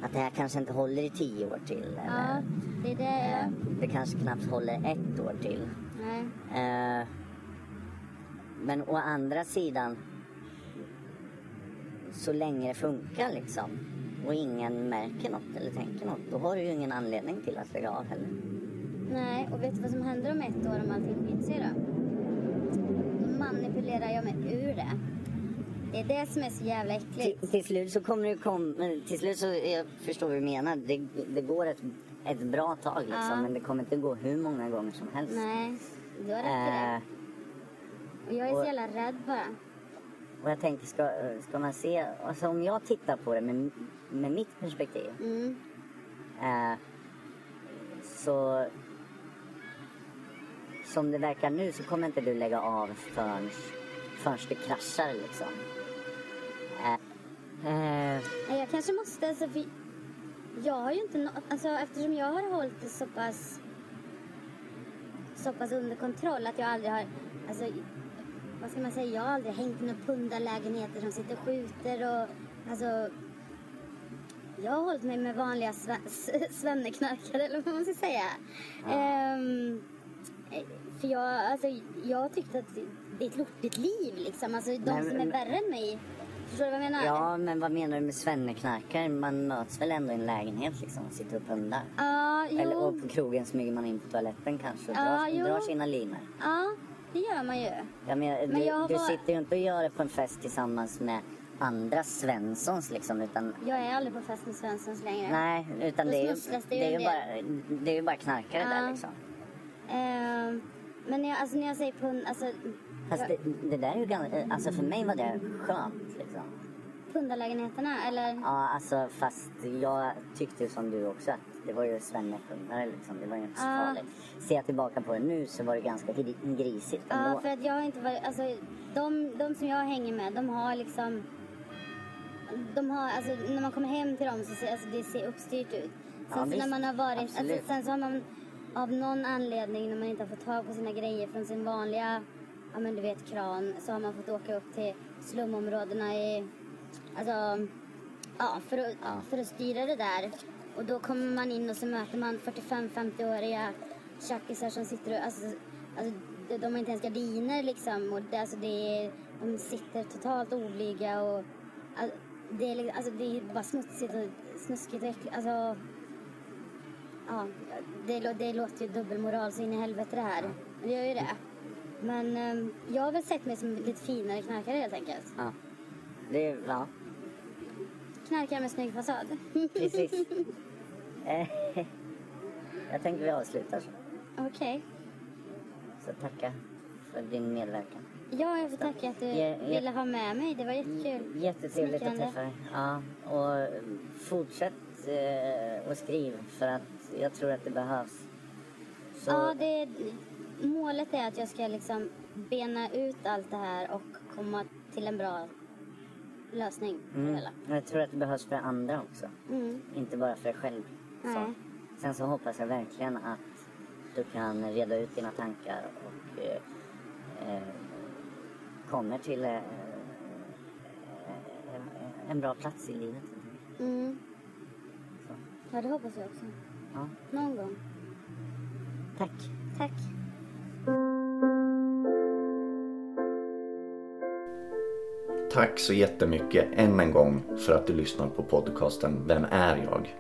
att det här kanske inte håller i tio år till. Eller, Ja, det är det eh, det kanske knappt håller ett år till. Nej. Eh, men å andra sidan, så länge det funkar liksom och ingen märker något eller tänker något, då har du ju ingen anledning till att lägga av heller. Nej, och vet du vad som händer om ett år om allting skiter sig då? Då manipulerar jag mig ur det. Det är det som är så jävla äckligt. Till, till slut så kommer det kom, till slut så, jag förstår vad du menar. Det, det går ett, ett bra tag liksom. Ja. Men det kommer inte gå hur många gånger som helst. Nej, du har rätt i Eh, det. Och jag är så jävla rädd bara. Och jag tänker, ska, ska man se, alltså om jag tittar på det med, med mitt perspektiv. Mm. Eh, så som det verkar nu så kommer inte du lägga av förrän, förrän det kraschar liksom. Eh, eh, Jag kanske måste, alltså, för jag har ju inte nå- alltså eftersom jag har hållit det så pass så pass under kontroll att jag aldrig har, alltså vad ska man säga, jag har aldrig hängt i några pundarlägenheter som sitter och skjuter och alltså jag har hållit mig med vanliga [laughs] svenneknarkare eller vad man ska säga. Ehm, eh, för jag, alltså, jag tyckte att det är ett lortigt liv liksom. Alltså de Men- som är värre än mig. Förstår du vad jag menar? ja, men vad menar du med svenneknarkare? Man möts väl ändå i en lägenhet liksom och sitter och pundar? Ja, jo. Eller och på krogen smyger man in på toaletten kanske och Ja, drar, drar sina linor. Ja, det gör man ju. Jag menar, Men du, jag du bara- sitter ju inte och gör det på en fest tillsammans med andra Svenssons liksom utan Jag är aldrig på fest med Svenssons längre. Nej, utan det är, ju, det är ju bara, det är ju bara knarkare Ja. där liksom. Ehm, men när jag, alltså, när jag säger pund, alltså Fast jag, det, det där är ju ganska, alltså för mig var det skönt liksom. Pundarlägenheterna eller? Ja, alltså fast jag tyckte som du också att det var ju svennepundare liksom. Det var ju inte så Ja. farligt. Ser jag tillbaka på det nu så var det ganska gri- grisigt Ja, ändå. för att jag har inte varit, alltså de, de som jag hänger med, de har liksom de har, alltså när man kommer hem till dem så ser alltså, det ser uppstyrt ut. Sen Ja, så när man har varit, alltså, sen så har man av någon anledning när man inte har fått tag på sina grejer från sin vanliga, ja men du vet kran, så har man fått åka upp till slumområdena i, alltså, ja för att, Ja. för att styra det där. Och då kommer man in och så möter man 45-50-åriga tjackisar som sitter och, alltså, alltså de- har inte ens gardiner liksom och det, alltså, det är, de sitter totalt oblyga och alltså, det, är, liksom- alltså, det är bara smutsigt och snuskigt och äckligt. Alltså, ja, det, det låter ju dubbelmoral så in i helvete det här. Det gör ju det. Men ehm, jag har väl sett mig som lite finare knarkare helt enkelt. Ja. Det, är- ja, Knarkare med snygg fasad. precis. [laughs] Jag tänker vi avslutar så. Okej. Så tacka för din medverkan. Ja, jag får tacka att du ja. ville ha med mig. Det var jättekul. Jättetrevligt att träffa dig. Ja, och fortsätt eh, och skriv för att jag tror att det behövs. Så, Ja, det, målet är att jag ska liksom bena ut allt det här och komma till en bra lösning på det mm, hela. jag tror att det behövs för andra också. Mm. Inte bara för dig själv. Så. Sen så hoppas jag verkligen att du kan reda ut dina tankar och eh, eh, kommer till eh, eh, en bra plats i livet. Mm. Så, Ja, det hoppas jag också. ja. Någon gång. Tack. Tack. Tack så jättemycket än en gång för att du lyssnar på podcasten Vem är jag?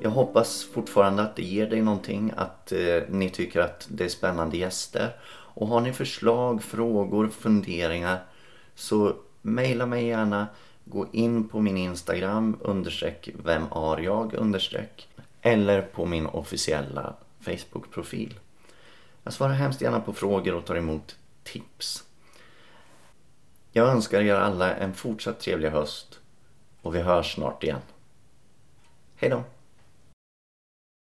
Jag hoppas fortfarande att det ger dig någonting, att eh, ni tycker att det är spännande gäster. Och har ni förslag, frågor, funderingar så mejla mig gärna. Gå in på min Instagram understreck vem är jag understreck eller på min officiella Facebook-profil. Jag svarar hemskt gärna på frågor och tar emot tips. Jag önskar er alla en fortsatt trevlig höst och vi hörs snart igen. Hej då!